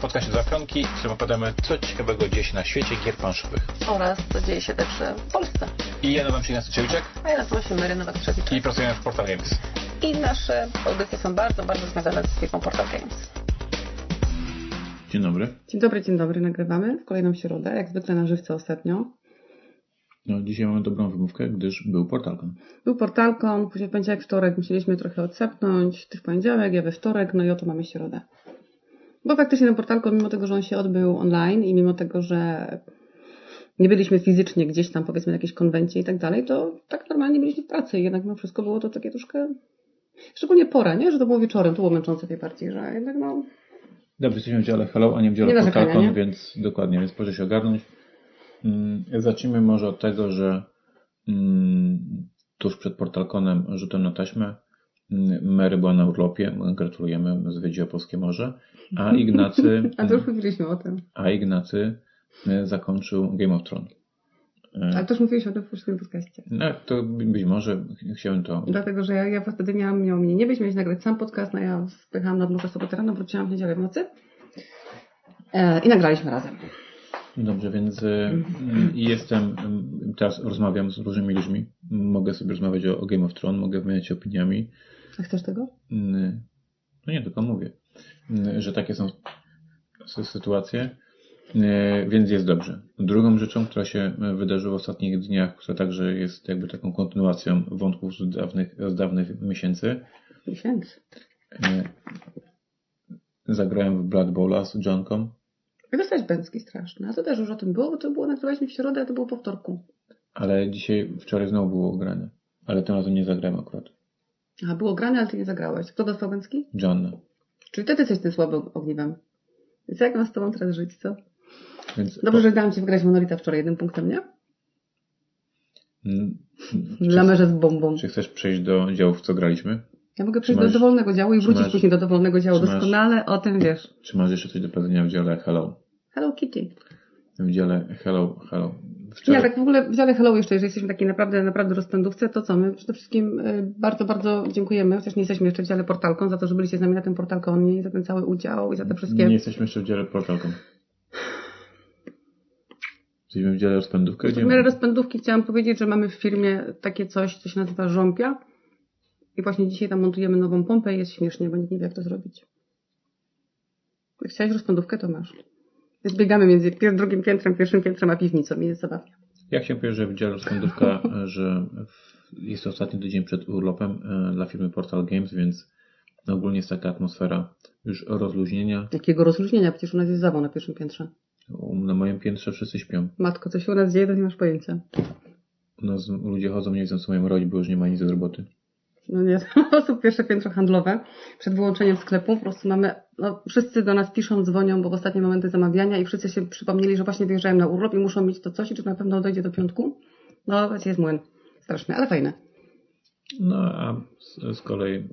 podcaście Dwa Pionki, w którym opowiadamy, co ciekawego dzieje się na świecie gier planszowych. Oraz co dzieje się także w Polsce. I ja nazywam się Ignacy Ciewiczek A ja nazywam się Mary Nowak-Trzewiczek. i pracujemy w Portal Games. I nasze audycje są bardzo, bardzo związane z firmą Portal Games. Dzień dobry. Dzień dobry, dzień dobry. Nagrywamy w kolejną środę, jak zwykle na żywce ostatnio. No, dzisiaj mamy dobrą wymówkę, gdyż był Portalkon. Był portalką, później w poniedziałek, wtorek musieliśmy trochę odsepnąć. Ty w poniedziałek, ja we wtorek, no i oto mamy środę. Bo faktycznie ten portalkon, mimo tego, że on się odbył online i mimo tego, że nie byliśmy fizycznie gdzieś tam, powiedzmy, na jakiejś konwencie i tak dalej, to tak normalnie byliśmy w pracy i jednak no wszystko było to takie troszkę... Szczególnie pora, nie? Że to było wieczorem, to było męczące tej partii, że jednak no... Dobrze, jesteśmy w dziale Hello, a nie w dziale Nie Portalkon, nie? więc dokładnie, więc proszę się ogarnąć. Mm, Zacznijmy może od tego, że mm, tuż przed Portalkonem rzutem na taśmę Mary była na urlopie, gratulujemy, zwiedziła Polskie Morze, a Ignacy, A to już mówiliśmy o tym. a Ignacy e, zakończył Game of Thrones. E, Ale to już mówiliśmy o tym w poprzednim podcaście. No, to być może chciałem to. Dlatego, że ja, ja wtedy miałam, miał mnie nie być, miałeś nagrać sam podcast, no ja spychałam nad Morze Sobotę rano, wróciłam w niedzielę w nocy e, i nagraliśmy razem. Dobrze, więc e, jestem, mm, teraz rozmawiam z różnymi ludźmi. Mogę sobie rozmawiać o, o Game of Thrones, mogę wymieniać opiniami. A chcesz tego? Mm, No nie, tylko mówię, mm, że takie są sy- sytuacje, e, więc jest dobrze. Drugą rzeczą, która się wydarzyła w ostatnich dniach, która także jest jakby taką kontynuacją wątków z dawnych, z dawnych miesięcy, Miesięcy. zagrałem w Blood Bowla z Johnką. I dostałeś bęcki straszny. A to też już o tym było, bo to było, nagrywaliśmy w środę, a to było po wtorku. Ale dzisiaj, wczoraj znowu było grane. Ale tym razem nie zagrałem akurat. A było grane, ale ty nie zagrałeś. Kto dostał bęcki? John. Czyli ty, ty jesteś tym słabym ogniwem. Więc jak mam z tobą teraz żyć, co? Więc Dobrze, że dałam ci wygrać Monolita wczoraj jednym punktem, nie? Mm, Dla merze z bombą. Czy chcesz przejść do działów, w co graliśmy? Ja mogę przejść masz- do dowolnego działu i wrócić masz- później do dowolnego działu. masz- Doskonale o tym wiesz. Czy masz jeszcze coś do powiedzenia w dziale Hello? Hello Kitty. W dziale Hello, Hello. Ja Wczoraj, tak w ogóle w dziale Hello jeszcze, jeżeli jesteśmy takiej naprawdę, naprawdę rozpędówce, to co? My przede wszystkim y, bardzo, bardzo dziękujemy, chociaż nie jesteśmy jeszcze w dziale Portalką, za to, że byliście z nami na tym Portalkonie za ten cały udział i za te wszystkie... nie jesteśmy jeszcze w dziale Portalką. Jesteśmy w dziale rozpędówkę, W miarę rozpędówki chciałam powiedzieć, że mamy w firmie takie coś, co się nazywa żąpia i właśnie dzisiaj tam montujemy nową pompę i jest śmiesznie, bo nikt nie wie jak to zrobić. Jak chciałeś rozpędówkę, to masz. Więc biegamy między pier- drugim piętrem, pierwszym piętrem, a piwnicą i jest zabawnie. Ja chciałem powiedzieć, że w dziale e, że jest to ostatni tydzień przed urlopem e, dla firmy Portal Games, więc ogólnie jest taka atmosfera już rozluźnienia. Jakiego rozluźnienia? Przecież u nas jest zawał na pierwszym piętrze. Na moim piętrze wszyscy śpią. Matko, co się u nas dzieje, to nie masz pojęcia. U nas ludzie chodzą, nie wiedzą co mają robić, bo już nie ma nic do roboty. No nie, prostu pierwsze piętro handlowe. Przed wyłączeniem sklepu po prostu mamy, no wszyscy do nas piszą, dzwonią, bo w ostatnie momenty zamawiania i wszyscy się przypomnieli, że właśnie wyjeżdżają na urlop i muszą mieć to coś i czy na pewno dojdzie do piątku. No, wiecie, jest młyn. Straszny, ale fajne. No a z, z kolei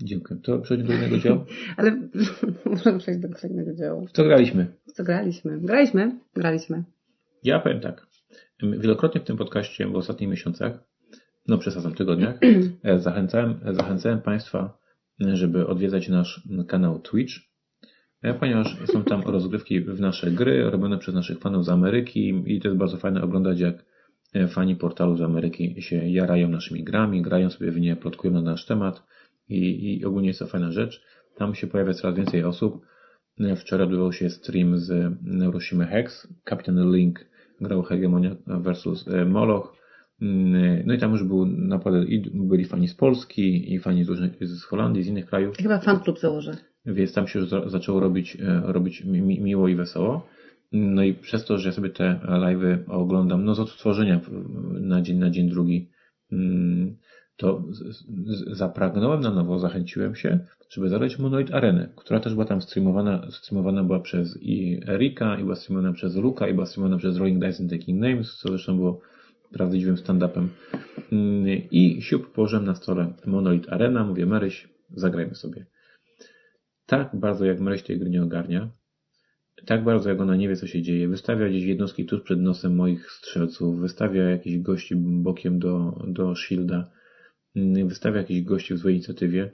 dziękuję. To przejdźmy do innego działu. Ale możemy przejść do kolejnego działu. W co graliśmy? W Co graliśmy? Graliśmy? Graliśmy. Ja powiem tak. Wielokrotnie w tym podcaście w ostatnich miesiącach, no przesadzam, tygodniach, e, zachęcałem, zachęcałem Państwa, żeby odwiedzać nasz kanał Twitch, e, ponieważ są tam rozgrywki w nasze gry robione przez naszych fanów z Ameryki i to jest bardzo fajne oglądać, jak e, fani portalu z Ameryki się jarają naszymi grami, grają sobie w nie, plotkują na nasz temat i, i ogólnie jest to fajna rzecz. Tam się pojawia coraz więcej osób. E, Wczoraj odbywał się stream z Neuroshima Hex, Kapitan Link grał Hegemonia versus e, Moloch. Mm, No i tam już był naprawdę, i byli fani z Polski, i fani z, Holandii, z innych krajów, Chyba fan klub założę. więc tam się już za, zaczęło robić, e, robić mi, mi- miło i wesoło. No i przez to, że ja sobie te live'y oglądam, no z odtworzenia na dzień, na dzień drugi, mm, to zapragnąłem na nowo, zachęciłem się, żeby zagrać Monolith Arenę, która też była tam streamowana, streamowana była przez i Erika, i była streamowana przez Luka, i była streamowana przez Rolling Dice and Taking Names, co zresztą było prawdziwym stand-upem. Mm, I siup położyłem na stole Monolith Arena, mówię Maryś, zagrajmy sobie. Tak bardzo jak Maryś tej gry nie ogarnia, tak bardzo jak ona nie wie co się dzieje, wystawia gdzieś jednostki tuż przed nosem moich strzelców, wystawia jakichś gości bokiem do, do shielda, mm, wystawia jakichś gości w złej inicjatywie,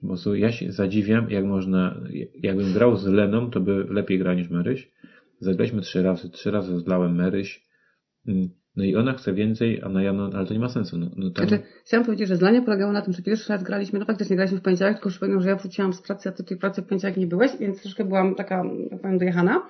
Po prostu ja się zadziwiam, jak można, jakbym grał z Leną, to by lepiej gra niż Maryś. Zagraliśmy trzy razy, trzy razy zlałem Maryś. No i ona chce więcej, a na ja, no, ale to nie ma sensu. No, no tam... Znaczy, chciałam powiedzieć, że zdanie polegało na tym, że pierwszy raz graliśmy, no faktycznie graliśmy w poniedziałek, tylko przypominam, że ja wróciłam z pracy, a ty tej pracy w poniedziałek nie byłeś, więc troszkę byłam taka, jak powiem, dojechana.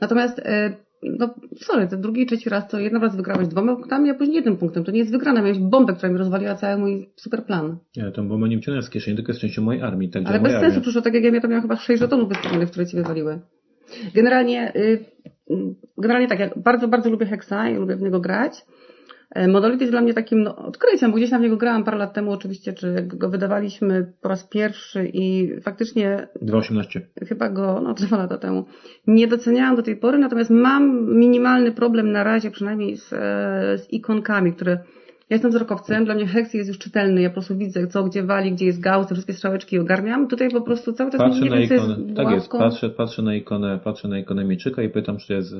Natomiast, e, no sorry, ten drugi i trzeci raz to jeden raz wygrałeś dwoma punktami, a później jednym punktem. To nie jest wygrana, miałeś bombę, która mi rozwaliła cały mój super plan. Ja tą bombę nie wyciągnę z kieszeni, tylko z częścią mojej armii. Tak Ale bez sensu, armia. przecież tak jak ja miałam, to miałam chyba sześć żetonów wystawionych, które ci wywaliły. Generalnie, y, generalnie tak, ja bardzo, bardzo lubię Hexa i lubię w niego grać. E, Monolith jest dla mnie takim no, odkryciem, bo gdzieś na niego grałam parę lat temu oczywiście, czy go wydawaliśmy po raz pierwszy i faktycznie... 2.18. Chyba go, no dwa lata temu. Nie doceniałam do tej pory, natomiast mam minimalny problem na razie przynajmniej z, e, z ikonkami, które... Ja jestem wzrokowcem, dla mnie Hex jest już czytelny, ja po prostu widzę co, gdzie wali, gdzie jest gał, te wszystkie strzałeczki ogarniam. Tutaj po prostu cały czas patrzę nie na wiem, ikonę, jest Tak jest, patrzę, patrzę na ikonę, patrzę na ikonę mieczyka i pytam, czy jest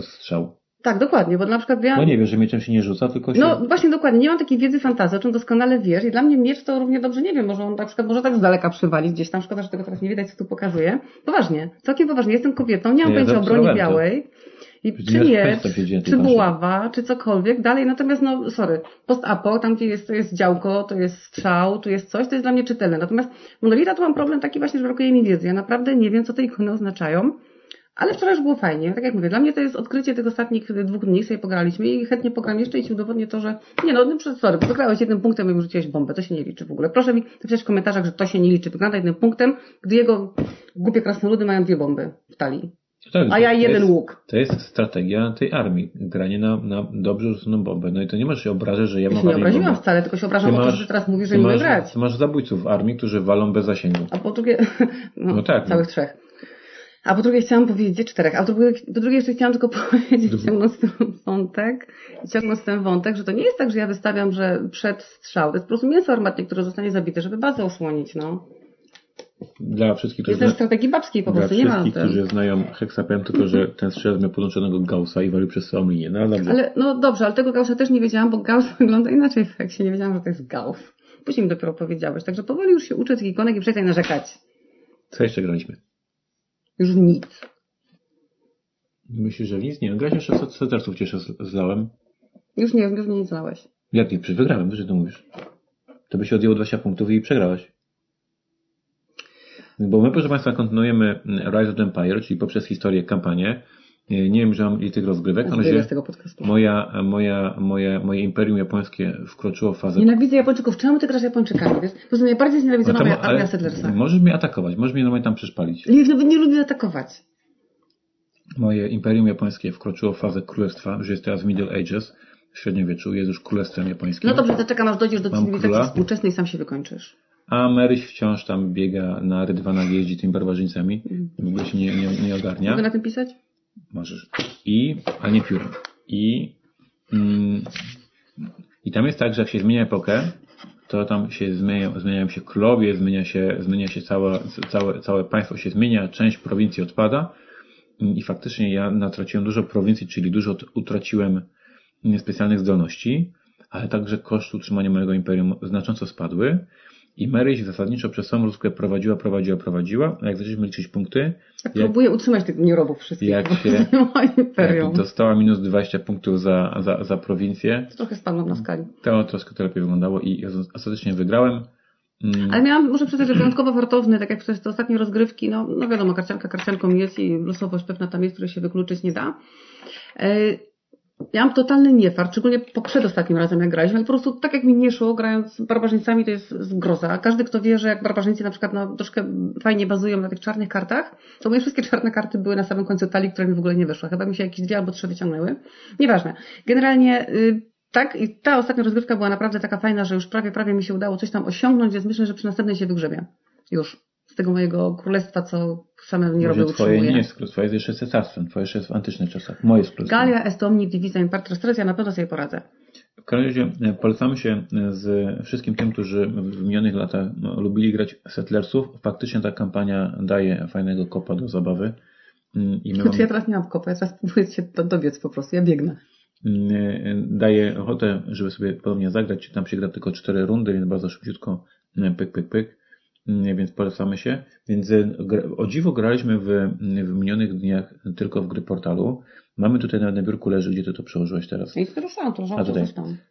strzał. Tak, dokładnie, bo na przykład ja... No nie wiesz, że mieczem się nie rzuca, tylko się... No właśnie, dokładnie, nie mam takiej wiedzy fantazji, o czym doskonale wiesz i dla mnie miecz to równie dobrze, nie wiem, może on na przykład może tak z daleka przywalić gdzieś tam, szkoda, że tego teraz nie widać, co tu pokazuje. Poważnie, całkiem poważnie, jestem kobietą, nie mam pojęcia o broni białej. I czy miecz, czy buława, czy cokolwiek, dalej, natomiast no, sorry, post-apo, tam gdzie jest, to jest działko, to jest strzał, tu jest coś, to jest dla mnie czytelne. Natomiast monolita to mam problem taki właśnie, że brakuje mi wiedzy. Ja naprawdę nie wiem, co te ikony oznaczają. Ale wczoraj już było fajnie. Tak jak mówię, dla mnie to jest odkrycie tych ostatnich dwóch dni, sobie pograliśmy i chętnie pogram jeszcze i ci udowodnię to, że nie no, no sorry, wygrałeś jednym punktem i rzuciłeś bombę, to się nie liczy w ogóle. Proszę mi napisać w komentarzach, że to się nie liczy. Wygrana jednym punktem, gdy jego głupie krasnoludy mają dwie bomby w talii. Tak, A ja jeden jest, łuk. To jest strategia tej armii. Granie na, na dobrze rzuconą bombę. No i to nie możesz się obrażać, że ja mam. Ja się nie obraziłam bombę. wcale, tylko się obrażam o to, że teraz mówisz, że nie masz, grać. Ty masz zabójców w armii, którzy walą bez zasięgu. A po drugie, no, no tak, całych no. trzech. A po drugie chciałam powiedzieć, czterech, a po drugie, po drugie jeszcze chciałam tylko powiedzieć, ciągnąc ten wątek, ciągnąc ten wątek, że to nie jest tak, że ja wystawiam, że przed strzał, to jest po prostu mięso armatnie, które zostanie zabite, żeby bazę osłonić, no. Dla wszystkich, którzy, jest zna... strategii babskiej po prostu, nie ma wszystkich, którzy znają Hexapem, tylko że ten strzelec miał podłączonego Gaussa i walił przez całą linię. No, dobrze. Ale, no dobrze, ale tego Gaussa też nie wiedziałam, bo Gauss wygląda inaczej w Hexie, nie wiedziałam, że to jest Gauss. Później mi dopiero powiedziałeś, także powoli już się uczę tych ikonek i przestań narzekać. Co jeszcze graliśmy? Już nic. Myślisz, że nic? Nie, grałeś jeszcze seterców cieszę zlałem. Już nie, już nie zlałeś. Jak nie? Wygrałem, że to mówisz. To by się odjęło 20 punktów i przegrałeś. Bo my, proszę Państwa, kontynuujemy Rise of the Empire, czyli poprzez historię kampanię. Nie wiem, że mam i tych rozgrywek. No. Moja, moja, moja, moje imperium japońskie wkroczyło w fazę... Nienawidzę Japończyków. Czemu ty grasz Japończykami? Wiesz? Po prostu najbardziej znienawidzona no moja armia Settlersa. Możesz mnie atakować. Możesz mnie normalnie tam przeszpalić. Nie, nawet nie lubię atakować. Moje imperium japońskie wkroczyło w fazę królestwa. Już jest teraz Middle Ages. W średniowieczu. Jest już królestwem japońskim. No dobrze, zaczekam aż dojdziesz do cywilizacji współczesnej i sam się wykończysz. A Maryś wciąż tam biega na rydwanach, jeździ tymi barbarzyńcami. W ogóle się nie, nie, nie ogarnia. Mogę na tym pisać? Możesz. I, a nie piórem. I, mm, I tam jest tak, że jak się zmienia epokę, to tam się zmieniają, zmieniają się królowie, zmienia się, zmienia się całe, całe, całe państwo się zmienia, część prowincji odpada i faktycznie ja natraciłem dużo prowincji, czyli dużo utraciłem specjalnych zdolności, ale także koszty utrzymania mojego imperium znacząco spadły i Maryś zasadniczo przez samą rozgrywkę prowadziła, prowadziła, prowadziła. A jak zaczęliśmy liczyć punkty... Tak jak, próbuję utrzymać tych nierobów wszystkich. Jak się jak dostała minus 20 punktów za, za, za prowincję. To trochę spadłam na skali. To troszkę to lepiej wyglądało i ostatecznie wygrałem. Mm. Ale miałam, muszę przyznać, że wyjątkowo wartowny, tak jak przez te ostatnie rozgrywki, no, no wiadomo, karcianka karcianką jest i losowość pewna tam jest, której się wykluczyć nie da. E, ja mam totalny niefart, szczególnie po przedostatnim razem jak graliśmy, ale po prostu tak jak mi nie szło, grając z barbarzyńcami to jest zgroza. Każdy, kto wie, że jak barbarzyńcy na przykład no, troszkę fajnie bazują na tych czarnych kartach, to moje wszystkie czarne karty były na samym końcu talii, które mi w ogóle nie wyszły. Chyba mi się jakieś dwie albo trzy wyciągnęły. Nieważne. Generalnie y, tak, i ta ostatnia rozgrywka była naprawdę taka fajna, że już prawie, prawie mi się udało coś tam osiągnąć, więc myślę, że przy następnej się wygrzebie. Już. Z tego mojego królestwa, co same nie robią Twoje nie jest królestwo, jest jeszcze cesarstwem, twoje jeszcze jest w antycznych czasach. Moje jest królestwo. Galia, Estomni, Divisa, Imperator Stres, ja na pewno sobie poradzę. W każdym razie e, polecamy się e, z wszystkim tym, którzy w minionych latach no, lubili grać Settlersów. Faktycznie ta kampania daje fajnego kopa do zabawy. Mm, I my Ja teraz nie mam kopa, ja teraz próbuję się dobiec po prostu, ja biegnę. Mm, e, daje ochotę, żeby sobie podobnie zagrać. Tam się gra tylko cztery rundy, więc bardzo szybciutko pyk, pyk, pyk. Mm, więc polecamy się. Więc e, o dziwo graliśmy w, w minionych dniach tylko w gry portalu. Mamy tutaj na, na biurku leży, gdzie ty to przełożyłeś teraz. I ruszałam, to A tutaj.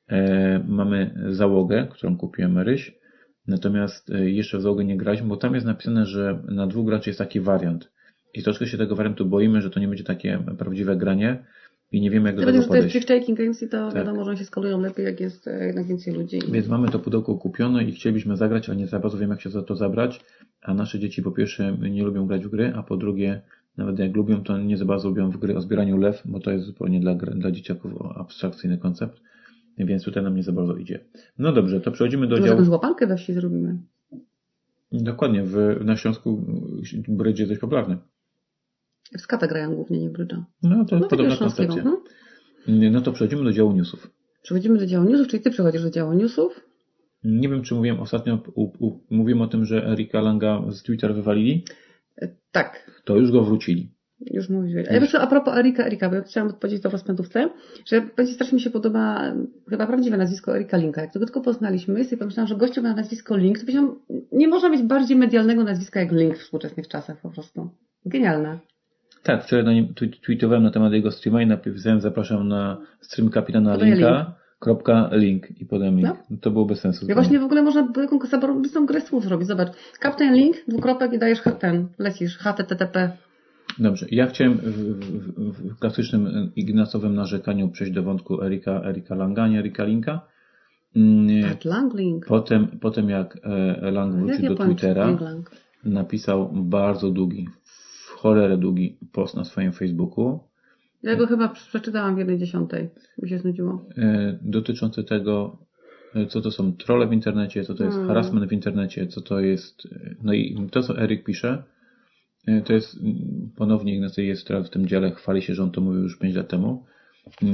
E, mamy załogę, którą kupiłem Ryś. Natomiast e, jeszcze w załogę nie graliśmy, bo tam jest napisane, że na dwóch graczy jest taki wariant. I troszkę się tego wariantu boimy, że to nie będzie takie prawdziwe granie i nie wiemy, jak do tego że to jest podejść. games i to Tak. wiadomo, że oni się skalują lepiej, jak jest e, jednak więcej ludzi. Więc mamy to pudełko kupione i chcielibyśmy zagrać, ale nie za bardzo wiemy, jak się za to zabrać. A nasze dzieci po pierwsze nie lubią grać w gry, a po drugie, nawet jak lubią, to nie za bardzo lubią w gry o zbieraniu lew, bo to jest zupełnie dla, dla dzieciaków abstrakcyjny koncept. Więc tutaj nam nie za bardzo idzie. No dobrze, to przechodzimy do Może działu. jakąś łapankę we wsi zrobimy. Dokładnie, w, na Śląsku brydż jest dość popularny. W grają głównie, nie brydża. No to No podobna koncepcja. No. No to przechodzimy do działu newsów. Przechodzimy do działu newsów, czyli ty przechodzisz do działu newsów. Nie wiem, czy mówiłem ostatnio, u, u, mówiłem o tym, że Erika Langa z Twitter wywalili. E, Tak, To już go wrócili. już mówiłeś. A ja wiesz, a propos Erika, Erika, bo ja chciałam odpowiedzieć to w rozpędówce, że będzie strasznie mi się podoba e, chyba prawdziwe nazwisko Erika Linka. Jak tego tylko poznaliśmy, sobie pomyślałam, że gościu ma nazwisko Link, to powiedziałam, nie można mieć bardziej medialnego nazwiska jak Link w współczesnych czasach po prostu. Genialne. Tak, wczoraj na nim tw- tweetowałem na temat jego streama i napisałem zapraszam na stream kapitana Podaję linka. Kropka link i podam link. To było bez sensu. Ja właśnie w ogóle można by jakąś grę słów zrobić. Zobacz, Captain Link, dwukropek i dajesz ten, lecisz, HTTP. Dobrze, ja chciałem w, w, w klasycznym ignacowym narzekaniu przejść do wątku Erika, Erika Langa, nie Erika Linka. Mm, Tak, Lang Link. Potem, potem jak e, Lang Jak wrócił do Twittera, napisał bardzo długi, cholerę długi post na swoim Facebooku Ja go chyba przeczytałam w jednej dziesiątej. Mi się znudziło. e, dotyczący tego, e, co to są trolle w internecie, co to jest Hmm. harassment w internecie, co to jest. e, No i to, co Eryk pisze, to jest ponownie Ignacy jest teraz w tym dziale, chwali się, że on to mówił już 5 lat temu.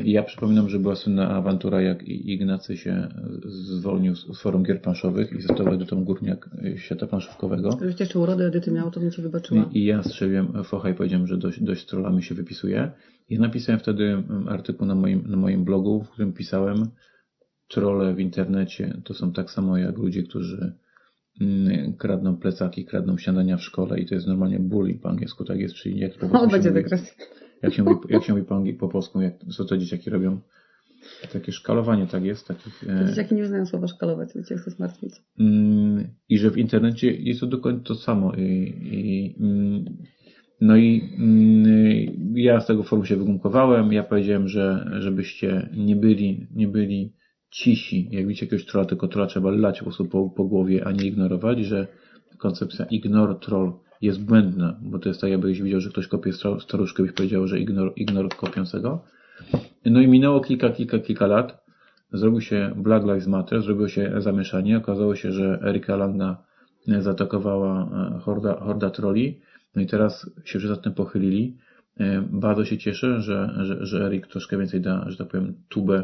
Ja przypominam, że była słynna awantura, jak I- Ignacy się zwolnił z forum gier planszowych i został edytą górniak e, świata planszówkowego. Gdybyś jeszcze urodę Edyty miał, to bym ci wybaczyła. I, ja strzeliłem focha i powiedziałem, że dość, dość trollami się wypisuje. I napisałem wtedy artykuł na moim, na moim blogu, w którym pisałem, trolle w internecie to są tak samo jak ludzie, którzy kradną plecaki, kradną śniadania w szkole i to jest normalnie bullying po angielsku, tak jest, czyli jak po O, będzie dygresja. Jak się mówi, jak się mówi po, po polsku, jak, co to dzieciaki robią. Takie szkalowanie, tak jest, takich... e, Dzieciaki nie znają słowa szkalować, więc cię chcę zmartwić. Mm, I że w internecie jest to dokładnie to samo. I, i, mm, no i mm, ja z tego forum się wygumkowałem. Ja powiedziałem, że żebyście nie byli, nie byli cisi. Jak widzicie jakiegoś trolla, tylko trolla trzeba lać po prostu po, po głowie, a nie ignorować, że koncepcja ignore troll jest błędna, bo to jest tak, jakbyś widział, że ktoś kopie staruszkę, byś powiedział, że ignor, ignor kopiącego. No i minęło kilka, kilka, kilka lat. Zrobił się Black Lives Matter, zrobiło się zamieszanie. Okazało się, że Erika Langa zaatakowała e, horda, horda troli. No i teraz się wszyscy tym pochylili. E, Bardzo się cieszę, że, że, że Erik troszkę więcej da, że tak powiem, tubę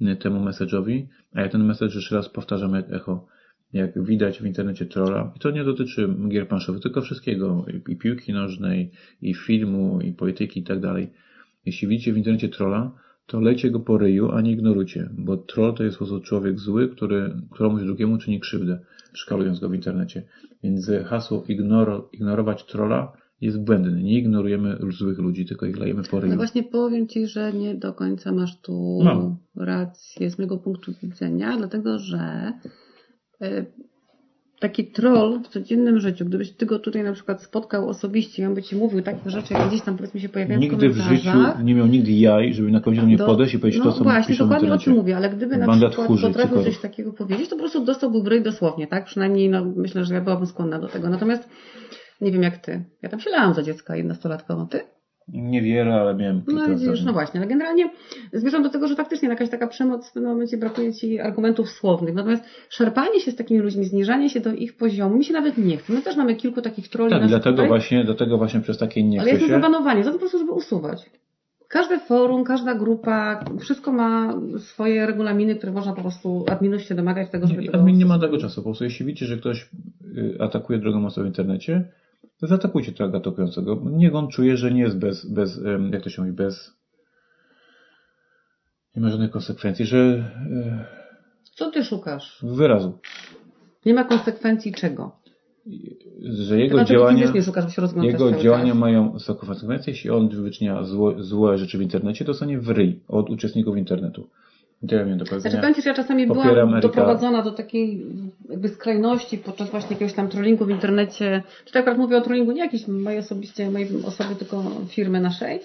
e, temu message'owi. A ja ten message jeszcze raz powtarzam jak echo. Jak widać w internecie trolla, i to nie dotyczy gier planszowych, tylko wszystkiego, i, piłki nożnej, i filmu, i polityki i tak dalej. Jeśli widzicie w internecie trolla, to lejcie go po ryju, a nie ignorujcie, bo troll to jest po prostu człowiek zły, który któremuś drugiemu czyni krzywdę, szkalując go w internecie. Więc hasło ignoro, ignorować trolla jest błędne. Nie ignorujemy złych ludzi, tylko ich lejemy po ryju. No właśnie powiem Ci, że nie do końca masz tu Mam. rację z mojego punktu widzenia, dlatego że taki troll w codziennym życiu, gdybyś Ty go tutaj na przykład spotkał osobiście i on by Ci mówił takie rzeczy, jak gdzieś tam powiedzmy się pojawiają Nigdy w życiu komentarzach, nie miał nigdy jaj, żeby na końcu do mnie do- podejść i powiedzieć no to, co właśnie, w dokładnie o czym mówię, ale gdyby na przykład tchórzy, potrafił coś takiego powiedzieć, to po prostu dostałby bryj dosłownie, tak? Przynajmniej no, myślę, że ja byłabym skłonna do tego. Natomiast nie wiem jak Ty. Ja tam się lałam za dziecka jednostolatką, Ty? Niewiele, ale miałem kilka No widzisz, no właśnie, ale generalnie zmierzam do tego, że faktycznie jakaś taka przemoc w pewnym momencie brakuje Ci argumentów słownych. Natomiast szarpanie się z takimi ludźmi, zniżanie się do ich poziomu, mi się nawet nie chce. My też mamy kilku takich troli Tak, dlatego tutaj, właśnie, dlatego właśnie przez takie nie ale jest się. zapanowanie, za to po prostu, żeby usuwać. Każde forum, każda grupa, wszystko ma swoje regulaminy, które można po prostu adminów się domagać tego, żeby Nie, tego admin nie ma tego czasu. Po prostu jeśli widzicie, że ktoś y, atakuje drogą masową w internecie, to zaatakujcie tego atakującego. Niech on czuje, że nie jest bez, bez jak to się mówi, bez nie ma żadnych konsekwencji, że Co Ty szukasz? wyrazu. Nie ma konsekwencji czego? że jego Chyba działania, fizycznie szukasz, bo jego działania czas. mają wysoką konsekwencję. Jeśli on wyczynia złe, złe rzeczy w internecie, to dostanie w ryj od uczestników internetu. Tyle miałem do powiedzenia. Znaczy powiem Ci, że ja czasami Popieram byłam Erika. doprowadzona do takiej jakby skrajności podczas właśnie jakiegoś tam trollingu w internecie. Czy tak akurat mówię o trollingu nie jakiejś mojej osobiście, mojej osoby, tylko firmy naszej.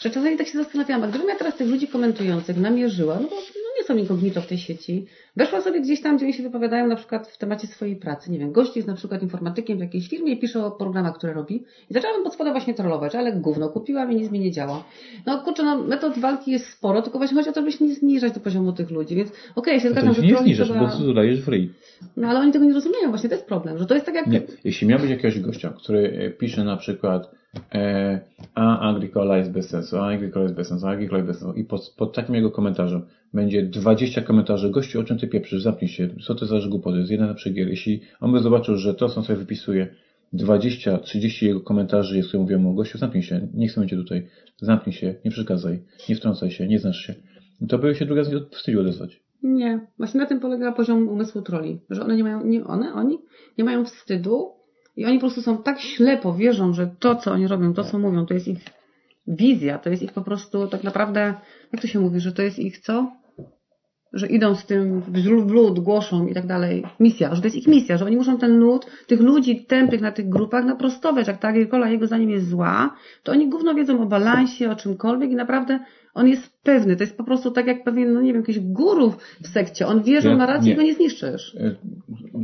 Że czasami tak się zastanawiałam, a gdybym ja teraz tych ludzi komentujących namierzyła, no bo no nie są inkognito w tej sieci, weszła sobie gdzieś tam, gdzie oni się wypowiadają na przykład w temacie swojej pracy. Nie wiem, gość jest na przykład informatykiem w jakiejś firmie i pisze o programach, które robi. I zaczęłam pod spodem właśnie trollować, ale gówno kupiłam i nic mi nie działa. No kurczę, no metod walki jest sporo, tylko właśnie chodzi o to, żeby się nie zniżać do poziomu tych ludzi, więc okej, ja się to zgadzam, że nie zniżasz, trzeba... prostu dodajesz ryj. No ale oni tego nie rozumieją, właśnie to jest problem, że to jest tak jak... Nie. Jeśli miał być jakiegoś gościa, który e, pisze na przykład e, a Agricola jest bez sensu, a Agricola jest bez sensu, a Agricola jest bez sensu. I pod, pod takim jego komentarzem będzie 20 komentarzy, gościu o czym ty pieprzysz, zamknij się, co to za głupoty, jest jeden na przegier. Jeśli on by zobaczył, że to, co on sobie wypisuje, 20, 30 jego komentarzy jest, które mówią mu, gościu zamknij się, nie chcemy cię tutaj, zamknij się, nie przeszkadzaj, nie wtrącaj się, nie znasz się, to by się druga z nich wstydził odezwać. Nie, właśnie na tym polega poziom umysłu troli, że one nie mają, nie one, oni nie mają wstydu i oni po prostu są tak ślepo, wierzą, że to, co oni robią, to, co mówią, to jest ich wizja, to jest ich po prostu tak naprawdę, jak to się mówi, że to jest ich co? Że idą z tym w lud, głoszą i tak dalej. Misja, że to jest ich misja, że oni muszą ten lud, tych ludzi tępych na tych grupach naprostować. Jak ta Agricola jego zdaniem jest zła, to oni gówno wiedzą o balansie, o czymkolwiek i naprawdę on jest pewny. To jest po prostu tak jak pewien, no nie wiem, jakiś guru w sekcie. On wie, że Ja- on ma rację i go nie zniszczysz.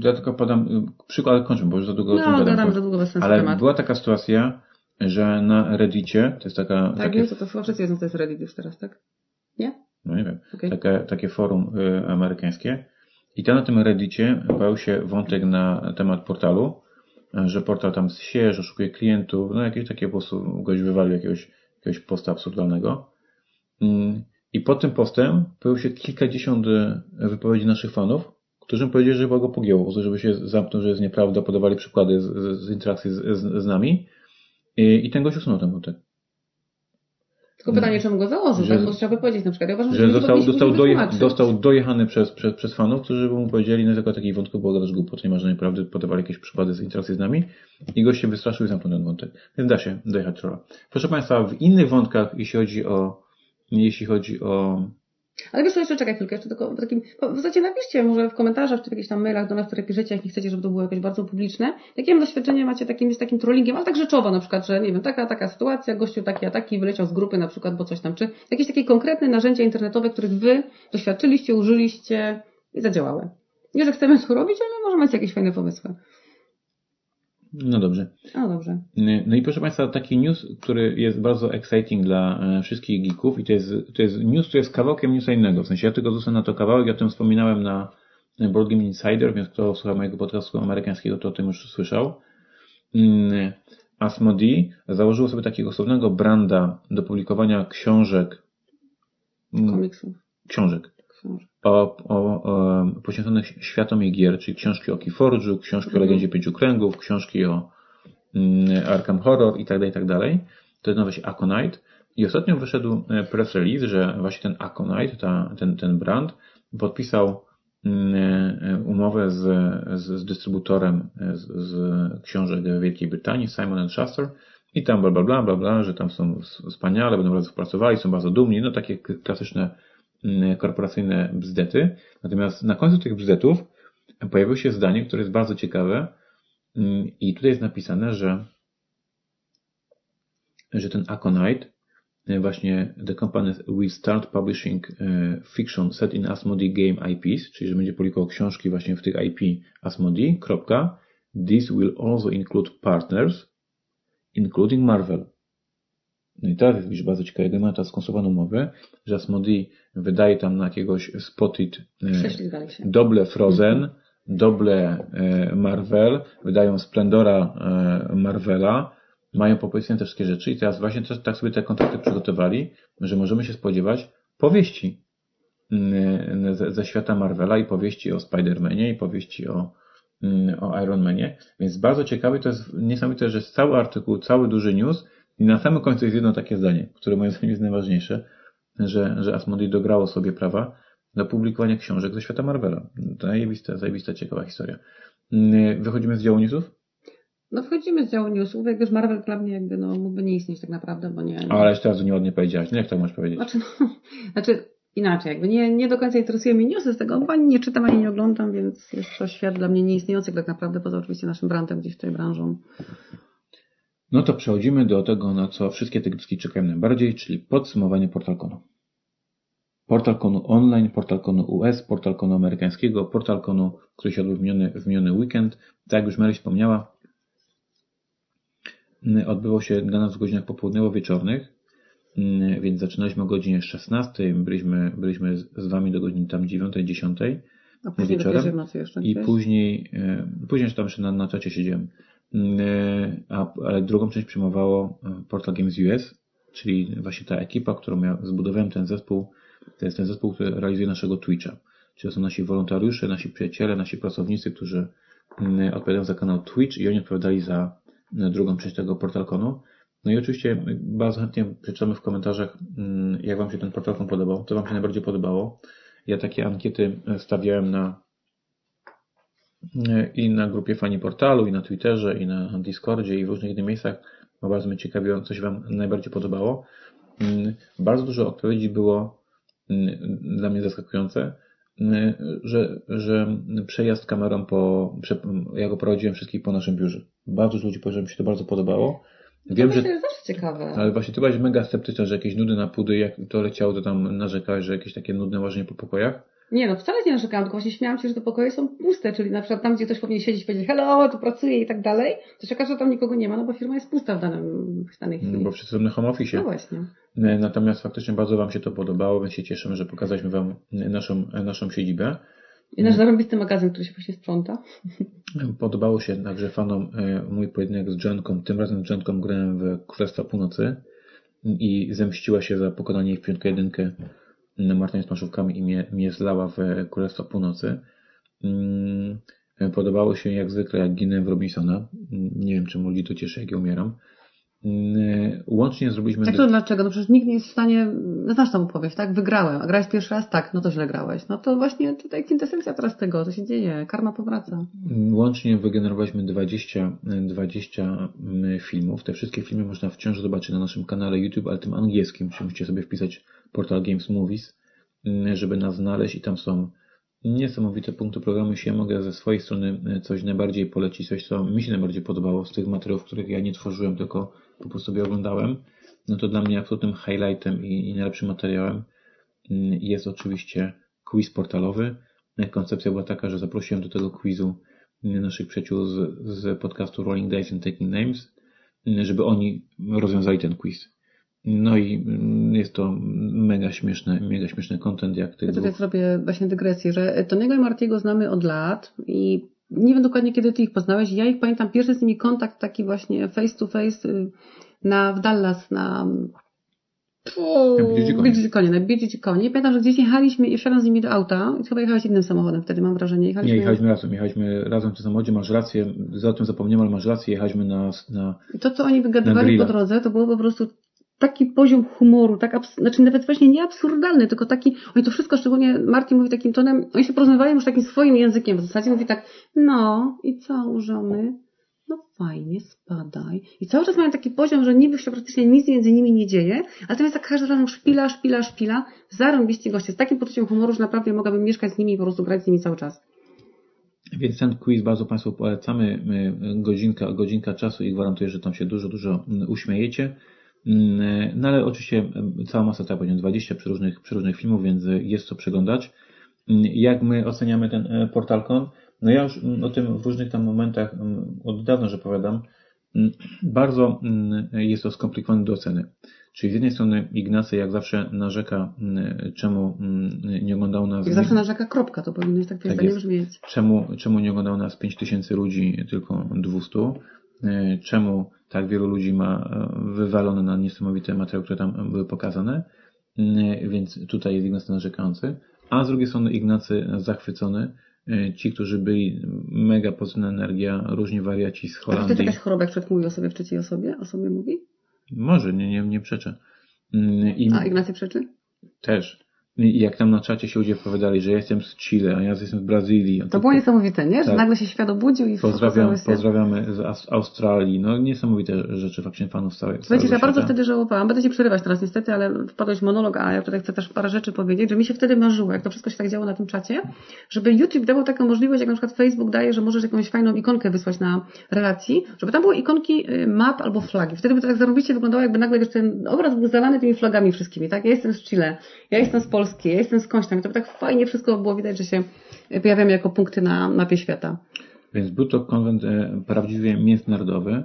Ja tylko podam przykład, kończę, bo już za długo No, gadam. gadamy za długo bez sensu Ale temat. była taka sytuacja, że na Reddicie, to jest taka, Tak, takie, wiem, co to chyba wszyscy wiedzą, to jest Reddit już teraz, tak? Nie? No nie wiem, Okej. takie, takie forum y, amerykańskie. I tam na tym Reddicie pojawił się wątek na temat portalu, że portal tam sieje, że oszukuje klientów, no jakieś takie po prostu goś wywalił jakiegoś, jakiegoś posta absurdalnego. Mm, I pod tym postem pojawiło się kilkadziesiąt y, wypowiedzi naszych fanów, którzy powiedzieli, że chyba go pogięło, żeby się zamknął, że jest nieprawda, podawali przykłady z, z, z interakcji z, z, z nami. I, I ten gość usunął ten wątek. Tylko pytanie, czemu go założył, Że- tak? Bo trzeba by powiedzieć na przykład. Ja uważam, Że powinniśmy dostał, ludziom doje, dostał dojechany przez, przez, przez fanów, którzy mu powiedzieli, no tylko takich wątków było gadasz głupot, nie ma żadnej prawdy, podawali jakieś przykłady z interakcji z nami i gość się wystraszył i zamknął ten wątek. Więc da się dojechać trolla. Proszę Państwa, w innych wątkach, jeśli chodzi o, jeśli chodzi o, Ale wiesz jeszcze czekaj chwilkę, jeszcze tylko w takim, w zasadzie napiszcie może w komentarzach, czy w jakichś tam mailach do nas, które piszecie, jak nie chcecie, żeby to było jakoś bardzo publiczne. Jakie doświadczenie macie takim, z takim trollingiem, ale tak rzeczowo na przykład, że nie wiem, taka, taka sytuacja, gościu taki, a taki wyleciał z grupy na przykład, bo coś tam, czy jakieś takie konkretne narzędzia internetowe, których wy doświadczyliście, użyliście i zadziałały. Nie, że chcemy to robić, ale może macie jakieś fajne pomysły. No dobrze. No dobrze. No i proszę Państwa, taki news, który jest bardzo exciting dla e, wszystkich geeków i to jest, to jest news, który jest kawałkiem newsa innego. W sensie ja tylko zostałem na to kawałek, ja o tym wspominałem na Board Game Insider, więc kto słucha mojego podcastu amerykańskiego, to o tym już słyszał. Asmodee założyło sobie takiego osobnego branda do publikowania książek, Komiksów. Książek. O, o, o poświęconych światom i gier, czyli książki o Keyforge'u, książki o Mhm. Legendzie Pięciu Kręgów, książki o mm, Arkham Horror i tak dalej, i tak dalej. To nazywa się Aconite. I ostatnio wyszedł e, press release, że właśnie ten Aconite, ta, ten, ten brand, podpisał mm, e, umowę z, z, z dystrybutorem e, z, z książek Wielkiej Brytanii, Simon Schuster, i tam bla, bla, bla, bla, bla, że tam są wspaniale, będą razem współpracowali, są bardzo dumni, no takie klasyczne korporacyjne bzdety. Natomiast na końcu tych bzdetów pojawiło się zdanie, które jest bardzo ciekawe mm, i tutaj jest napisane, że że ten Aconite e, właśnie the company will start publishing e, fiction set in Asmodee game IPs, czyli że będzie publikował książki właśnie w tych IP Asmodee. This will also include partners, including Marvel. No i teraz jest widzisz, bardzo ciekawe, ma ta skonstruowaną umowę, że Asmodee wydaje tam na jakiegoś Spotted e. Doble Frozen, Doble e, Marvel, wydają Splendora e, Marvela, mają popowiedziane te wszystkie rzeczy i teraz właśnie też, tak sobie te kontrakty przygotowali, że możemy się spodziewać powieści mm, ze, ze świata Marvela i powieści o Spider-Manie i powieści o, mm, o Iron Manie, więc bardzo ciekawe to jest niesamowite, że cały artykuł, cały duży news i na samym końcu jest jedno takie zdanie, które moim zdaniem jest najważniejsze, że, że Asmodee dograło sobie prawa do publikowania książek ze świata Marvela. Zajebista, zajebista, ciekawa historia. Mm, Wychodzimy z działu newsów? No wchodzimy z działu newsów, jak wiesz, Marvel dla mnie jakby no mógłby nie istnieć tak naprawdę, bo nie... Ale jeszcze razu nieładnie powiedziałaś. No jak to możesz powiedzieć? Znaczy, no, znaczy inaczej, jakby nie, nie do końca interesuje mnie newsy z tego, bo ani nie czytam, ani nie oglądam, więc jest to świat dla mnie nieistniejący tak naprawdę, poza oczywiście naszym brandem gdzieś w tej branżą. No to przechodzimy do tego, na co wszystkie tygryskie czekają najbardziej, czyli podsumowanie PortalConu. PortalConu online, PortalConu US, PortalConu amerykańskiego, PortalConu, który się odbył w miniony, w miniony weekend. Tak jak już Mary wspomniała, odbywał się dla nas w godzinach popołudniowo-wieczornych, więc zaczynaliśmy o godzinie 16, byliśmy, byliśmy z Wami do godziny tam 9-10 A później wieczorem i później, e, później tam jeszcze na, na czacie siedziałem. E, A, ale drugą część przyjmowało e, Portal Games US, czyli właśnie ta ekipa, którą ja zbudowałem ten zespół, to jest ten zespół, który realizuje naszego Twitcha. Czyli są nasi wolontariusze, nasi przyjaciele, nasi pracownicy, którzy mm, odpowiadają za kanał Twitch i oni odpowiadali za mm, drugą część tego PortalConu. No i oczywiście bardzo chętnie przeczytamy w komentarzach, mm, jak Wam się ten PortalCon podobał, co Wam się najbardziej podobało. Ja takie ankiety stawiałem na i na grupie Fani Portalu, i na Twitterze, i na Discordzie, i w różnych innych miejscach, bo bardzo mnie ciekawiło, co się Wam najbardziej podobało. Mm, Bardzo dużo odpowiedzi było mm, dla mnie zaskakujące, mm, że, że przejazd kamerą po, ja go prowadziłem wszystkich po naszym biurze. Bardzo dużo ludzi powiedziało, że mi się to bardzo podobało. Wiem, to że, jest zawsze ciekawe. ale właśnie ty byłaś mega sceptyczna, że jakieś nudy na pudy, jak to leciało, to tam narzekałeś, że jakieś takie nudne łażenie po pokojach. Nie no, wcale nie narzekałam, tylko właśnie śmiałam się, że te pokoje są puste, czyli na przykład tam, gdzie ktoś powinien siedzieć i powiedzieć hello, tu pracuję i tak dalej, to się okaże, że tam nikogo nie ma, no bo firma jest pusta w, danym, w danej chwili. Bo wszyscy są na home office. No właśnie. E, Natomiast faktycznie bardzo Wam się to podobało, więc się cieszymy, że pokazaliśmy Wam naszą, naszą siedzibę. I nasz zarąbisty magazyn, który się właśnie sprząta. Podobało się także fanom e, mój pojedynek z Dżanką. Tym razem z Dżanką grałem w Królestwa Północy i zemściła się za pokonanie jej w piątkę jedynkę na Martanie z planszówkami i mnie, mnie zlała w Królestwa Północy. Mm, Podobało się jak zwykle, jak ginę w Robinsona. Mm, Nie wiem, czemu ludzi to cieszy, jak ja umieram. Mm, Łącznie zrobiliśmy... Jak to dlaczego? No przecież nikt nie jest w stanie, no znasz tą opowieść, tak? Wygrałem, a grałeś pierwszy raz? Tak, no to źle grałeś. No to właśnie tutaj kwintesencja teraz tego, co się dzieje, karma powraca. Łącznie wygenerowaliśmy 20, 20 mm, filmów. Te wszystkie filmy można wciąż zobaczyć na naszym kanale YouTube, ale tym angielskim, czyli musicie sobie wpisać portal Games Movies, mm, żeby nas znaleźć i tam są niesamowite punkty programu. Jeśli ja mogę ze swojej strony y, coś najbardziej polecić, coś co mi się najbardziej podobało z tych materiałów, których ja nie tworzyłem, tylko po prostu sobie oglądałem, no to dla mnie absolutnym highlightem i, i najlepszym materiałem mm, jest oczywiście quiz portalowy. Koncepcja była taka, że zaprosiłem do tego quizu naszych przyjaciół z, z podcastu Rolling Dice and Taking Names, żeby oni rozwiązali ten quiz. No i mm, jest to mega śmieszny, mega śmieszny content, jak tych Ja tutaj dwóch. zrobię właśnie dygresję, że Tony'ego i Martiego znamy od lat i nie wiem dokładnie kiedy ty ich poznałeś. Ja ich pamiętam pierwszy z nimi kontakt taki właśnie face to face y, na, w Dallas na Biedziucie-Konie. Biedziucie-Konie, na Biedziucie-Konie. Pamiętam, że gdzieś jechaliśmy i wsiadam z nimi do auta i chyba jechałeś innym samochodem wtedy, mam wrażenie. Jechaliśmy, Nie, jechaliśmy razem, jechaliśmy razem w tym samochodzie, masz rację, za tym zapomniałem, ale masz rację, jechaliśmy na, na I to, co oni wygadywali po drodze, to było po prostu taki poziom humoru, tak abs- znaczy nawet właśnie nie absurdalny, tylko taki, oni to wszystko, szczególnie Martin mówi takim tonem, oni się porozmawiają już takim swoim językiem, w zasadzie mówi tak, no i co żony? No fajnie, spadaj. I cały czas mają taki poziom, że niby się praktycznie nic między nimi nie dzieje, ale to jest tak każdy razem szpila, szpila, szpila, zarąbiście goście, z takim poczuciem humoru, że naprawdę mogłabym mieszkać z nimi i po prostu grać z nimi cały czas. Więc ten quiz bardzo Państwu polecamy. My, Godzinka, godzinka czasu i gwarantuję, że tam się dużo, dużo mm, uśmiejecie. Mm, No ale oczywiście mm, cała masa, jak powiedziałem, 20 przeróżnych, przeróżnych filmów, więc jest co przeglądać. Mm, Jak my oceniamy ten e, portalkon? No ja już mm, o tym w różnych tam momentach od dawna, że powiadam. Mm, Bardzo jest to skomplikowane do oceny. Czyli z jednej strony Ignacy jak zawsze narzeka, czemu nie oglądał nas... Jak zawsze narzeka kropka, to powinno tak, Tak tak brzmieć. Czemu, czemu nie oglądało nas 5000 ludzi, tylko 200? E, Czemu tak wielu ludzi ma e, wywalone na niesamowite materiały, które tam były pokazane? E, Więc tutaj jest Ignacy narzekający. A z drugiej strony Ignacy zachwycony. E, Ci, którzy byli mega pozytywna energia, różni wariaci z A to Holandii. jakaś choroba, jak mówi o sobie w trzeciej osobie? O sobie mówi? Może, nie, nie, nie przeczę. Mm, I A Ignacy przeczy? też. I jak tam na czacie się ludzie opowiadali, że ja jestem z Chile, a ja jestem z Brazylii. To było niesamowite, nie? Że tak. nagle się świat obudził i Pozdrawiam, się... Pozdrawiamy z Aus- Australii. No niesamowite rzeczy faktycznie fanów całej Słuchajcie, ja bardzo wtedy żałowałam. Będę Ci przerywać teraz niestety, ale wpadłeś w monolog, a ja tutaj chcę też parę rzeczy powiedzieć, że mi się wtedy marzyło, jak to wszystko się tak działo na tym czacie, żeby YouTube dawał taką możliwość, jak na przykład Facebook daje, że możesz jakąś fajną ikonkę wysłać na relacji, żeby tam były ikonki y, map albo flagi. Wtedy by to tak zarobiście wyglądało, jakby nagle wiesz, ten obraz był zalany tymi flagami wszystkimi, tak? Ja jestem z Chile, ja jestem z Polski, ja jestem skądś tam. I to by tak fajnie wszystko było widać, że się pojawiamy jako punkty na mapie świata. Więc był to konwent e, prawdziwie międzynarodowy.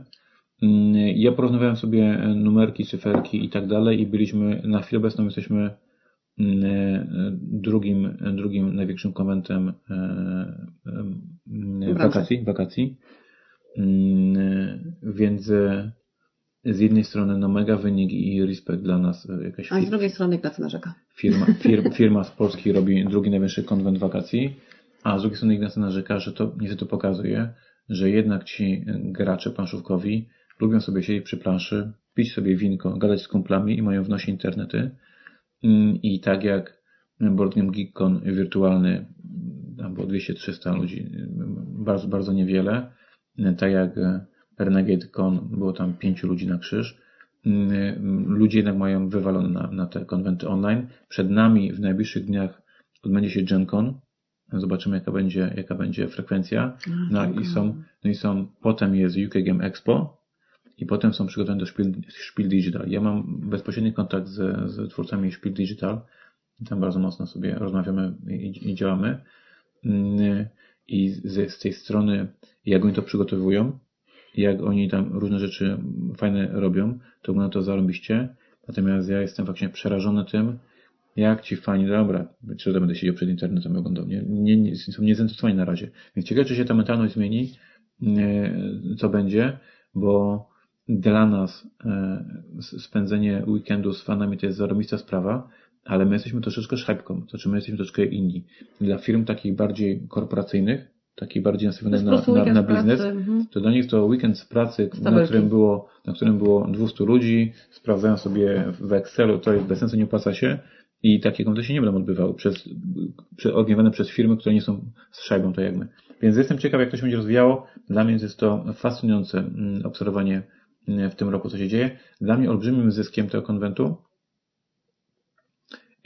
Mm, Ja porównywałem sobie e, numerki, cyferki i tak dalej i byliśmy, na chwilę obecną jesteśmy mm, e, drugim, drugim największym konwentem wakacji, wakacji. Mm, Więc z jednej strony no mega wynik i respekt dla nas, e, jakaś A z drugiej strony Ignacy narzeka. firma, fir, firma z Polski robi drugi najwyższy konwent wakacji, a z drugiej strony Ignacy narzeka, że to niestety pokazuje, że jednak ci gracze planszówkowi lubią sobie siedzieć przy planszy, pić sobie winko, gadać z kumplami i mają w nosie internety. Mm, I tak jak Board Game Geekcon wirtualny, tam było 200-300 ludzi, bardzo, bardzo niewiele, tak jak Renegade Con było tam pięciu ludzi na krzyż, Mm, ludzie jednak mają wywalone na, na te konwenty online. Przed nami w najbliższych dniach odbędzie się GenCon. Zobaczymy, jaka będzie, jaka będzie frekwencja. No i są, no i są, potem jest UK Game Expo i potem są przygotowane do Spiel, Spiel Digital. Ja mam bezpośredni kontakt z, z twórcami Spiel Digital. Tam bardzo mocno sobie rozmawiamy i, i działamy. Mm, I z, z tej strony, jak oni to przygotowują, jak oni tam różne rzeczy fajne robią, to wygląda to zarąbiście. Natomiast ja jestem faktycznie przerażony tym, jak ci fani, dobra, czy to będę siedział przed internetem i oglądał, nie, nie, nie, są niezainteresowani na razie. Więc ciekawe, czy się ta mentalność zmieni, e, co będzie, bo dla nas e, spędzenie weekendu z fanami to jest zarobista sprawa, ale my jesteśmy troszeczkę szajbką, to znaczy my jesteśmy troszeczkę inni. Dla firm takich bardziej korporacyjnych, takich bardziej nastawionych na, na, na biznes, Mhm. to dla nich to weekend z pracy, na którym, było, na którym było 200 ludzi, sprawdzają sobie w Excelu, to jest bez sensu, nie opłaca się i takie się nie będą odbywały przez, przez, organizowane przez firmy, które nie są z szajbą, tak jak my. Więc jestem ciekaw, jak to się będzie rozwijało. Dla mnie jest to fascynujące mm, obserwowanie mm, w tym roku, co się dzieje. Dla mnie olbrzymim zyskiem tego konwentu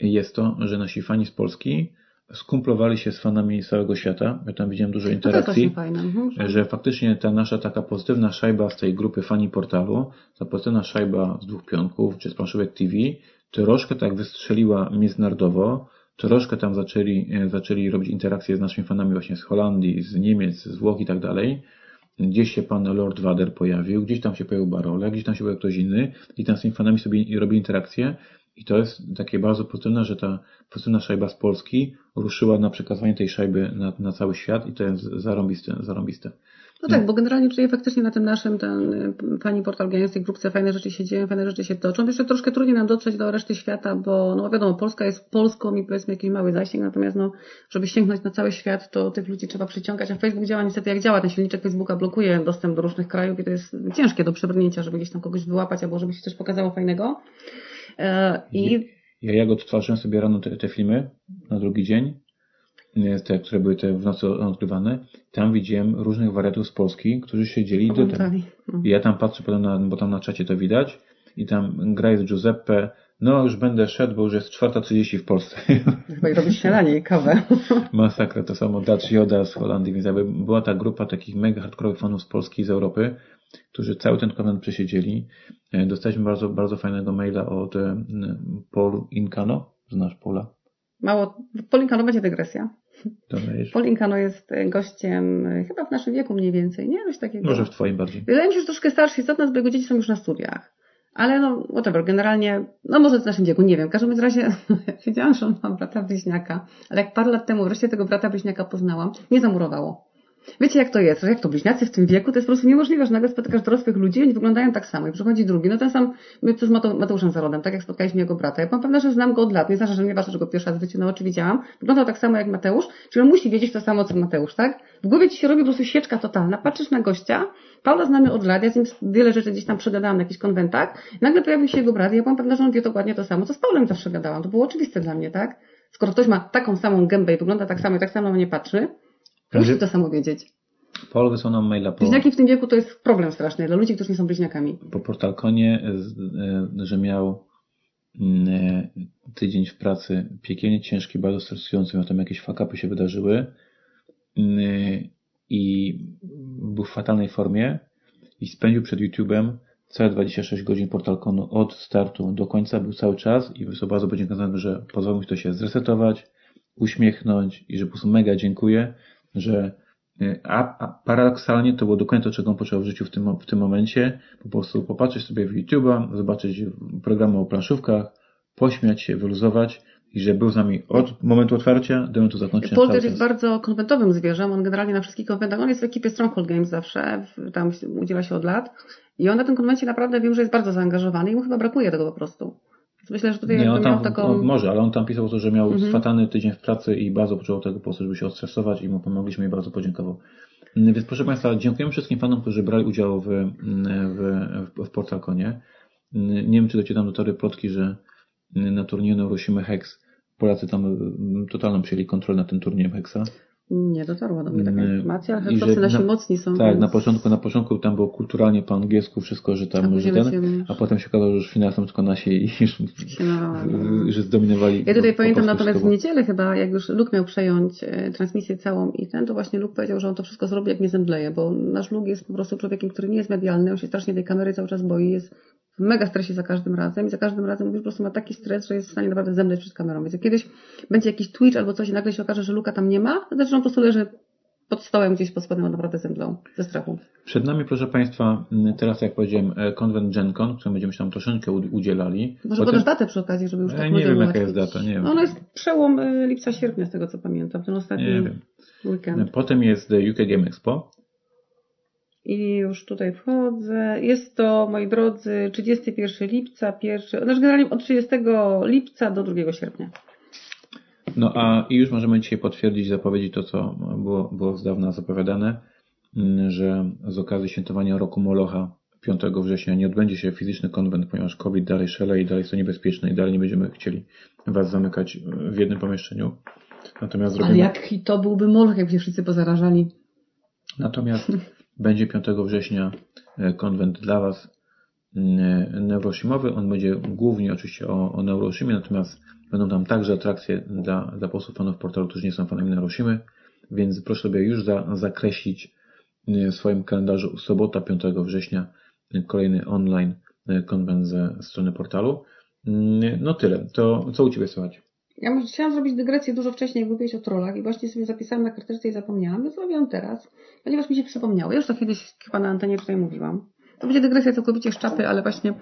jest to, że nasi fani z Polski skumplowali się z fanami całego świata. Ja tam widziałem dużo interakcji. Mhm. że faktycznie ta nasza taka pozytywna szajba z tej grupy fani portalu, ta pozytywna szajba z dwóch pionków, czy z planszówek TV, troszkę tak wystrzeliła międzynarodowo, troszkę tam zaczęli, e, zaczęli robić interakcje z naszymi fanami właśnie z Holandii, z Niemiec, z Włoch i tak dalej. Gdzieś się pan Lord Wader pojawił, gdzieś tam się pojawił Barole, gdzieś tam się pojawił ktoś inny i tam z tymi fanami sobie robi interakcje i to jest takie bardzo pozytywne, że ta pozytywna szajba z Polski ruszyła na przekazywanie tej szajby na, na cały świat i to jest zarąbiste, zarąbiste. No tak, bo generalnie tutaj faktycznie na tym naszym ten pani portal tej grupce fajne rzeczy się dzieją, fajne rzeczy się toczą. Jeszcze troszkę trudniej nam dotrzeć do reszty świata, bo no wiadomo, Polska jest Polską i powiedzmy jakiś mały zasięg, natomiast no, żeby sięgnąć na cały świat, to tych ludzi trzeba przyciągać, a Facebook działa niestety jak działa. Ten silniczek Facebooka blokuje dostęp do różnych krajów i to jest ciężkie do przebrnięcia, żeby gdzieś tam kogoś wyłapać, albo żeby się coś pokazało fajnego. E, I Ja, ja go odtwarzałem sobie rano te, te filmy na drugi dzień, nie, te, które były te w nocy odgrywane. Tam widziałem różnych wariatów z Polski, którzy siedzieli dytem. komentari. No. I ja tam patrzę potem na, bo tam na czacie to widać i tam gra jest Giuseppe, no już będę szedł, bo już jest 4.30 w Polsce. Chyba i robisz śniadanie i kawę. Masakra, to samo Dutch Yoda z Holandii, więc jakby była ta grupa takich mega hardkorowych fanów z Polski i z Europy, którzy cały ten konwent przesiedzieli. E, Dostaliśmy bardzo, bardzo fajnego maila od e, Paul Incano. Znasz Paula? Mało, Polinkano będzie dygresja. Jest. Polinkano jest e, gościem chyba w naszym wieku mniej więcej, nie? Coś takiego. Może w twoim bardziej. Wydaje mi się, że troszkę starszy jest od nas, bo jego dzieci są już na studiach. Ale no, whatever, generalnie, no może w naszym wieku, nie wiem. W każdym razie wiedziałam, że on ma brata bliźniaka, ale jak parę lat temu wreszcie tego brata bliźniaka poznałam, nie zamurowało. Wiecie jak to jest, jak to bliźniacy w tym wieku, to jest po prostu niemożliwe, że nagle spotykasz dorosłych ludzi oni wyglądają tak samo i przychodzi drugi, no ten sam, my to z Mate- Mateuszem Zarodem, tak jak spotkaliśmy jego brata. Ja byłam pewna, że znam go od lat, nie znaczy, że nie ważne, że go pierwszy raz w życiu na oczy widziałam. Wyglądał tak samo jak Mateusz, czyli on musi wiedzieć to samo, co Mateusz, tak? W głowie ci się robi po prostu sieczka totalna, patrzysz na gościa, Paula znamy od lat, ja z nim wiele rzeczy gdzieś tam przegadałam na jakichś konwentach, nagle pojawił się jego brat i ja byłam pewna, że on wie dokładnie to samo, co z Paulem zawsze gadałam, to było oczywiste dla mnie, tak? Skoro ktoś ma taką samą gębę i wygląda tak samo i tak samo mnie patrzy, to musi to samo wiedzieć. Paul wysłał nam maila po, Bliźniaki w tym wieku to jest problem straszny dla ludzi, którzy nie są bliźniakami. po portalkonie, z- e, że miał mm, e, tydzień w pracy piekielnie ciężki, bardzo stresujący, miał tam jakieś fakapy się wydarzyły Mm, i był w fatalnej formie i spędził przed YouTube'em całe 26 godzin portalkonu od startu do końca, był cały czas i wysłał bardzo podziękowanie, że pozwolił mi to się zresetować, uśmiechnąć i że po prostu mega dziękuję, że y, a, a paradoksalnie to było dokładnie to, czego on potrzebował w życiu w tym, w tym momencie. Po prostu popatrzeć sobie w YouTube'a, zobaczyć programy o planszówkach, pośmiać się, wyluzować i że był z nami od momentu otwarcia do momentu zakończenia. Paul też jest bardzo konwentowym zwierzem. On generalnie na wszystkich konwentach, on jest w ekipie Stronghold Games zawsze, tam udziela się od lat. I on na tym konwencie naprawdę wiem, że jest bardzo zaangażowany i mu chyba brakuje tego po prostu. Myślę, że tutaj Nie, on tam, taką... on może, ale on tam pisał to, że miał Mhm. tydzień w pracy i bardzo potrzebował tego po prostu, żeby się odstresować i mu pomogliśmy i bardzo podziękował. Mm, Więc proszę Państwa, dziękujemy wszystkim fanom, którzy brali udział w, mm, w, w, w. Mm, Nie wiem, czy docierają do tory plotki, że na turnieju Neurosimy Hex Polacy tam totalną przyjęli kontrolę nad tym turniejem Hexa. Nie dotarła do mnie taka Mm, informacja, ale że chłopcy nasi na- mocni są. Tak, więc- na początku, na początku tam było kulturalnie po angielsku wszystko, że A tam, że później ten, się- a potem się okazało, że już finał są tylko nasi i już, nawalało. że zdominowali. Ja tutaj po pamiętam prostu natomiast w niedzielę chyba, jak już Luke miał przejąć e, transmisję całą i ten, to właśnie Luke powiedział, że on to wszystko zrobi jak nie zemdleje, bo nasz Luke jest po prostu człowiekiem, który nie jest medialny, on się strasznie tej kamery cały czas boi, jest w mega stresie za każdym razem i za każdym razem mówi, że po prostu ma taki stres, że jest w stanie naprawdę zemdleć przed kamerą. Więc jak kiedyś będzie jakiś Twitch albo coś i nagle się okaże, że Luka tam nie ma, to znaczy, że on po prostu leży pod stołem gdzieś pod spodem, on naprawdę zemdlał ze strachu. Przed nami, proszę Państwa, m, teraz jak powiedziałem, e, konwent GenCon, którym będziemy się tam troszeczkę udzielali. Może podasz datę przy okazji, żeby już E, tak nie wiem, jaka jest data, nie wiem. No, Ona jest przełom y, lipca, sierpnia z tego co pamiętam, ten ostatni Nie wiem. weekend. Potem jest UK Game Expo. I już tutaj wchodzę. Jest to, moi drodzy, 31 lipca, pierwszy, znaczy generalnie od 30 lipca do 2 sierpnia. No a i już możemy dzisiaj potwierdzić, zapowiedzieć to, co było, było z dawna zapowiadane, m, że z okazji świętowania roku Molocha 5 września nie odbędzie się fizyczny konwent, ponieważ COVID dalej szaleje i dalej jest to niebezpieczne i dalej nie będziemy chcieli Was zamykać w jednym pomieszczeniu. Natomiast Ale zrobimy... jaki to byłby moloch, jakby się wszyscy pozarażali. Natomiast będzie 5 września e, konwent dla Was e, neurosimowy. On będzie głównie oczywiście o, o natomiast będą tam także atrakcje dla, dla posłów fanów portalu, którzy nie są fanami neurosimy, więc proszę sobie już za, zakreślić e, w swoim kalendarzu sobota 5 września kolejny online konwent ze strony portalu. Mm, No tyle. To co u Ciebie słychać? Ja chciałam zrobić dygresję dużo wcześniej, jak mówiłeś o trollach i właśnie sobie zapisałam na karteczce i zapomniałam, więc zrobiłam teraz, ponieważ mi się przypomniało. Ja już to kiedyś chyba na antenie tutaj mówiłam. To będzie dygresja całkowicie szczapy, ale właśnie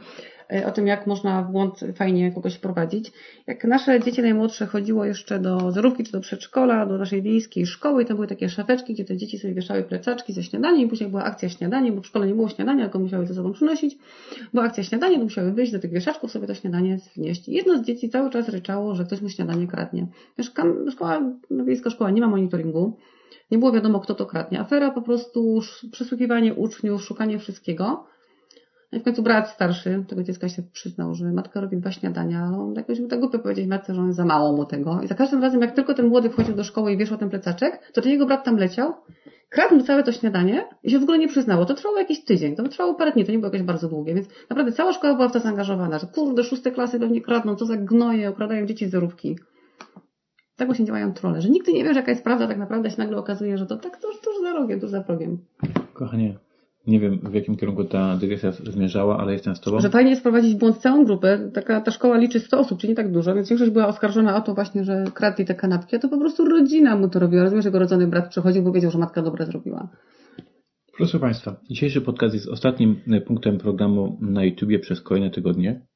o tym, jak można w błąd fajnie kogoś wprowadzić. Jak nasze dzieci najmłodsze chodziło jeszcze do zerówki czy do przedszkola, do naszej wiejskiej szkoły tam były takie szafeczki, gdzie te dzieci sobie wieszały plecaczki ze śniadaniem i później była akcja śniadanie, bo w szkole nie było śniadania, tylko musiały ze sobą przynosić. Była akcja śniadanie, to musiały wyjść do tych wieszaczków, sobie to śniadanie wnieść. Jedno z dzieci cały czas ryczało, że ktoś mu śniadanie kradnie. Wiesz, kam- szkoła, wiejska szkoła nie ma monitoringu, nie było wiadomo, kto to kradnie. Afera po prostu, przesłuchiwanie uczniów, szukanie wszystkiego. No i w końcu brat starszy tego dziecka się przyznał, że matka robi dwa śniadania, ale on jakoś był tak głupio powiedzieć matce, że on za mało mu tego. I za każdym razem, jak tylko ten młody wchodził do szkoły i wieszał ten plecaczek, to ten jego brat tam leciał, kradł mu całe to śniadanie i się w ogóle nie przyznało. To trwało jakiś tydzień, to trwało parę dni, to nie było jakieś bardzo długie, więc naprawdę cała szkoła była w to zaangażowana, że kurde, szóste klasy pewnie kradną, co za gnoje, okradają dzieci z zerówki. Tak właśnie działają trolle, że nigdy nie wiesz, jaka jest prawda, tak naprawdę się nagle okazuje, że to tak tuż, tuż za rogiem, tuż za progiem. Kochanie, nie wiem w jakim kierunku ta dygresja zmierzała, ale jestem z Tobą. Że fajnie jest prowadzić w błąd całą grupę. Taka, ta szkoła liczy 100 osób, czyli nie tak dużo, więc większość była oskarżona o to właśnie, że kradli te kanapki, a to po prostu rodzina mu to robiła. Rozumiesz, że jego rodzony brat przechodził, bo wiedział, że matka dobre zrobiła. Proszę Państwa, dzisiejszy podcast jest ostatnim e, punktem programu na YouTubie przez kolejne tygodnie.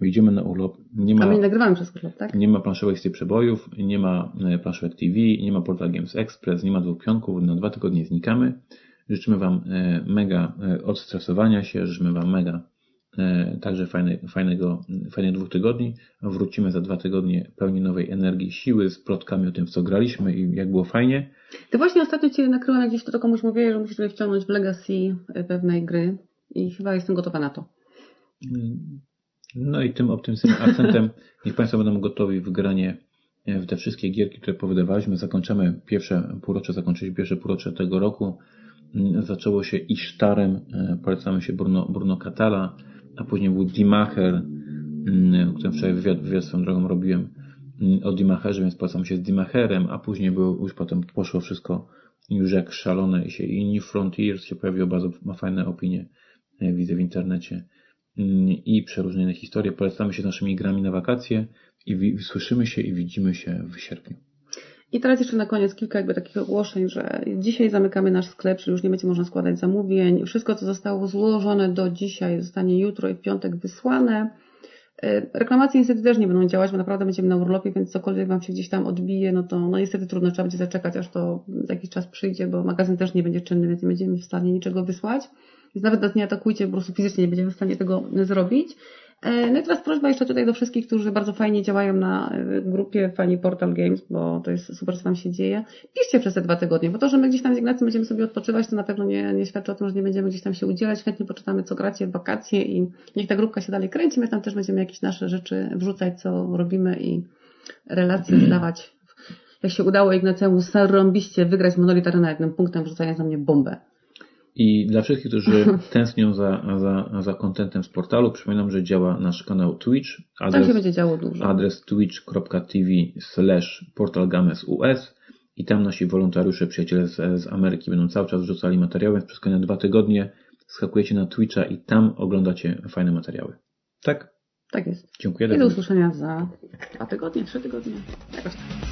Wyjdziemy na urlop. Nie A ma, my nie nagrywamy przez urlop, tak? nie ma planszówek z tych przebojów, nie ma e, planszówek TV, nie ma Portal Games Express, nie ma dwóch pionków. Na dwa tygodnie znikamy. Życzymy Wam e, mega e, odstresowania się, życzymy Wam mega e, także fajne, fajnego, fajnych dwóch tygodni. Wrócimy za dwa tygodnie pełni nowej energii, siły, z plotkami o tym, w co graliśmy i jak było fajnie. Ty właśnie ostatnio Cię nakryłam, jak gdzieś to komuś mówię, że musisz sobie wciągnąć w Legacy pewnej gry i chyba jestem gotowa na to. No i tym optymistycznym akcentem niech Państwo będą gotowi w granie w te wszystkie gierki, które powydawaliśmy. Zakończymy pierwsze półrocze, zakończyliśmy pierwsze półrocze tego roku. Mm, zaczęło się Isztarem, e, polecamy się Bruno, Bruno Catala, a później był Dimacher, mm, o którym wczoraj wywiad, wywiad swoją drogą robiłem mm, o Dimacherze, więc polecam się z Dimacherem, a później był, już potem poszło wszystko już jak szalone i się i New Frontiers się pojawiło, bardzo ma fajne opinie, e, widzę w internecie i przeróżne historie. Polecamy się z naszymi grami na wakacje i słyszymy się i widzimy się w sierpniu. I teraz jeszcze na koniec kilka jakby takich ogłoszeń, że dzisiaj zamykamy nasz sklep, czyli już nie będzie można składać zamówień. Wszystko, co zostało złożone do dzisiaj, zostanie jutro i w piątek wysłane. E, reklamacje niestety też nie będą działać, bo naprawdę będziemy na urlopie, więc cokolwiek Wam się gdzieś tam odbije, no to no niestety trudno, trzeba będzie zaczekać, aż to jakiś czas przyjdzie, bo magazyn też nie będzie czynny, więc nie będziemy w stanie niczego wysłać. Więc nawet nas nie atakujcie, po prostu fizycznie nie będziemy w stanie tego zrobić. E, no i teraz prośba jeszcze tutaj do wszystkich, którzy bardzo fajnie działają na e, grupie Fani Portal Games, bo to jest super, co tam się dzieje. Piszcie przez te dwa tygodnie, bo to, że my gdzieś tam z Ignacym będziemy sobie odpoczywać, to na pewno nie, nie świadczy o tym, że nie będziemy gdzieś tam się udzielać. Chętnie poczytamy, co gracie w wakacje i niech ta grupka się dalej kręci. My tam też będziemy jakieś nasze rzeczy wrzucać, co robimy i relacje zdawać. Jak się udało Ignacemu zarąbiście wygrać Monolith Arena jednym punktem, wrzucając na mnie bombę. I dla wszystkich, którzy tęsknią za, za, za kontentem z portalu, przypominam, że działa nasz kanał Twitch. Adres, Tam się będzie działo dużo. Adres twitch.tv slash portalgamesus i tam nasi wolontariusze, przyjaciele z, z Ameryki będą cały czas wrzucali materiały, więc przez kolejne dwa tygodnie skakujecie na Twitcha i tam oglądacie fajne materiały. Tak? Tak jest. Dziękuję. I do usłyszenia za dwa tygodnie, trzy tygodnie. Jakoś tak.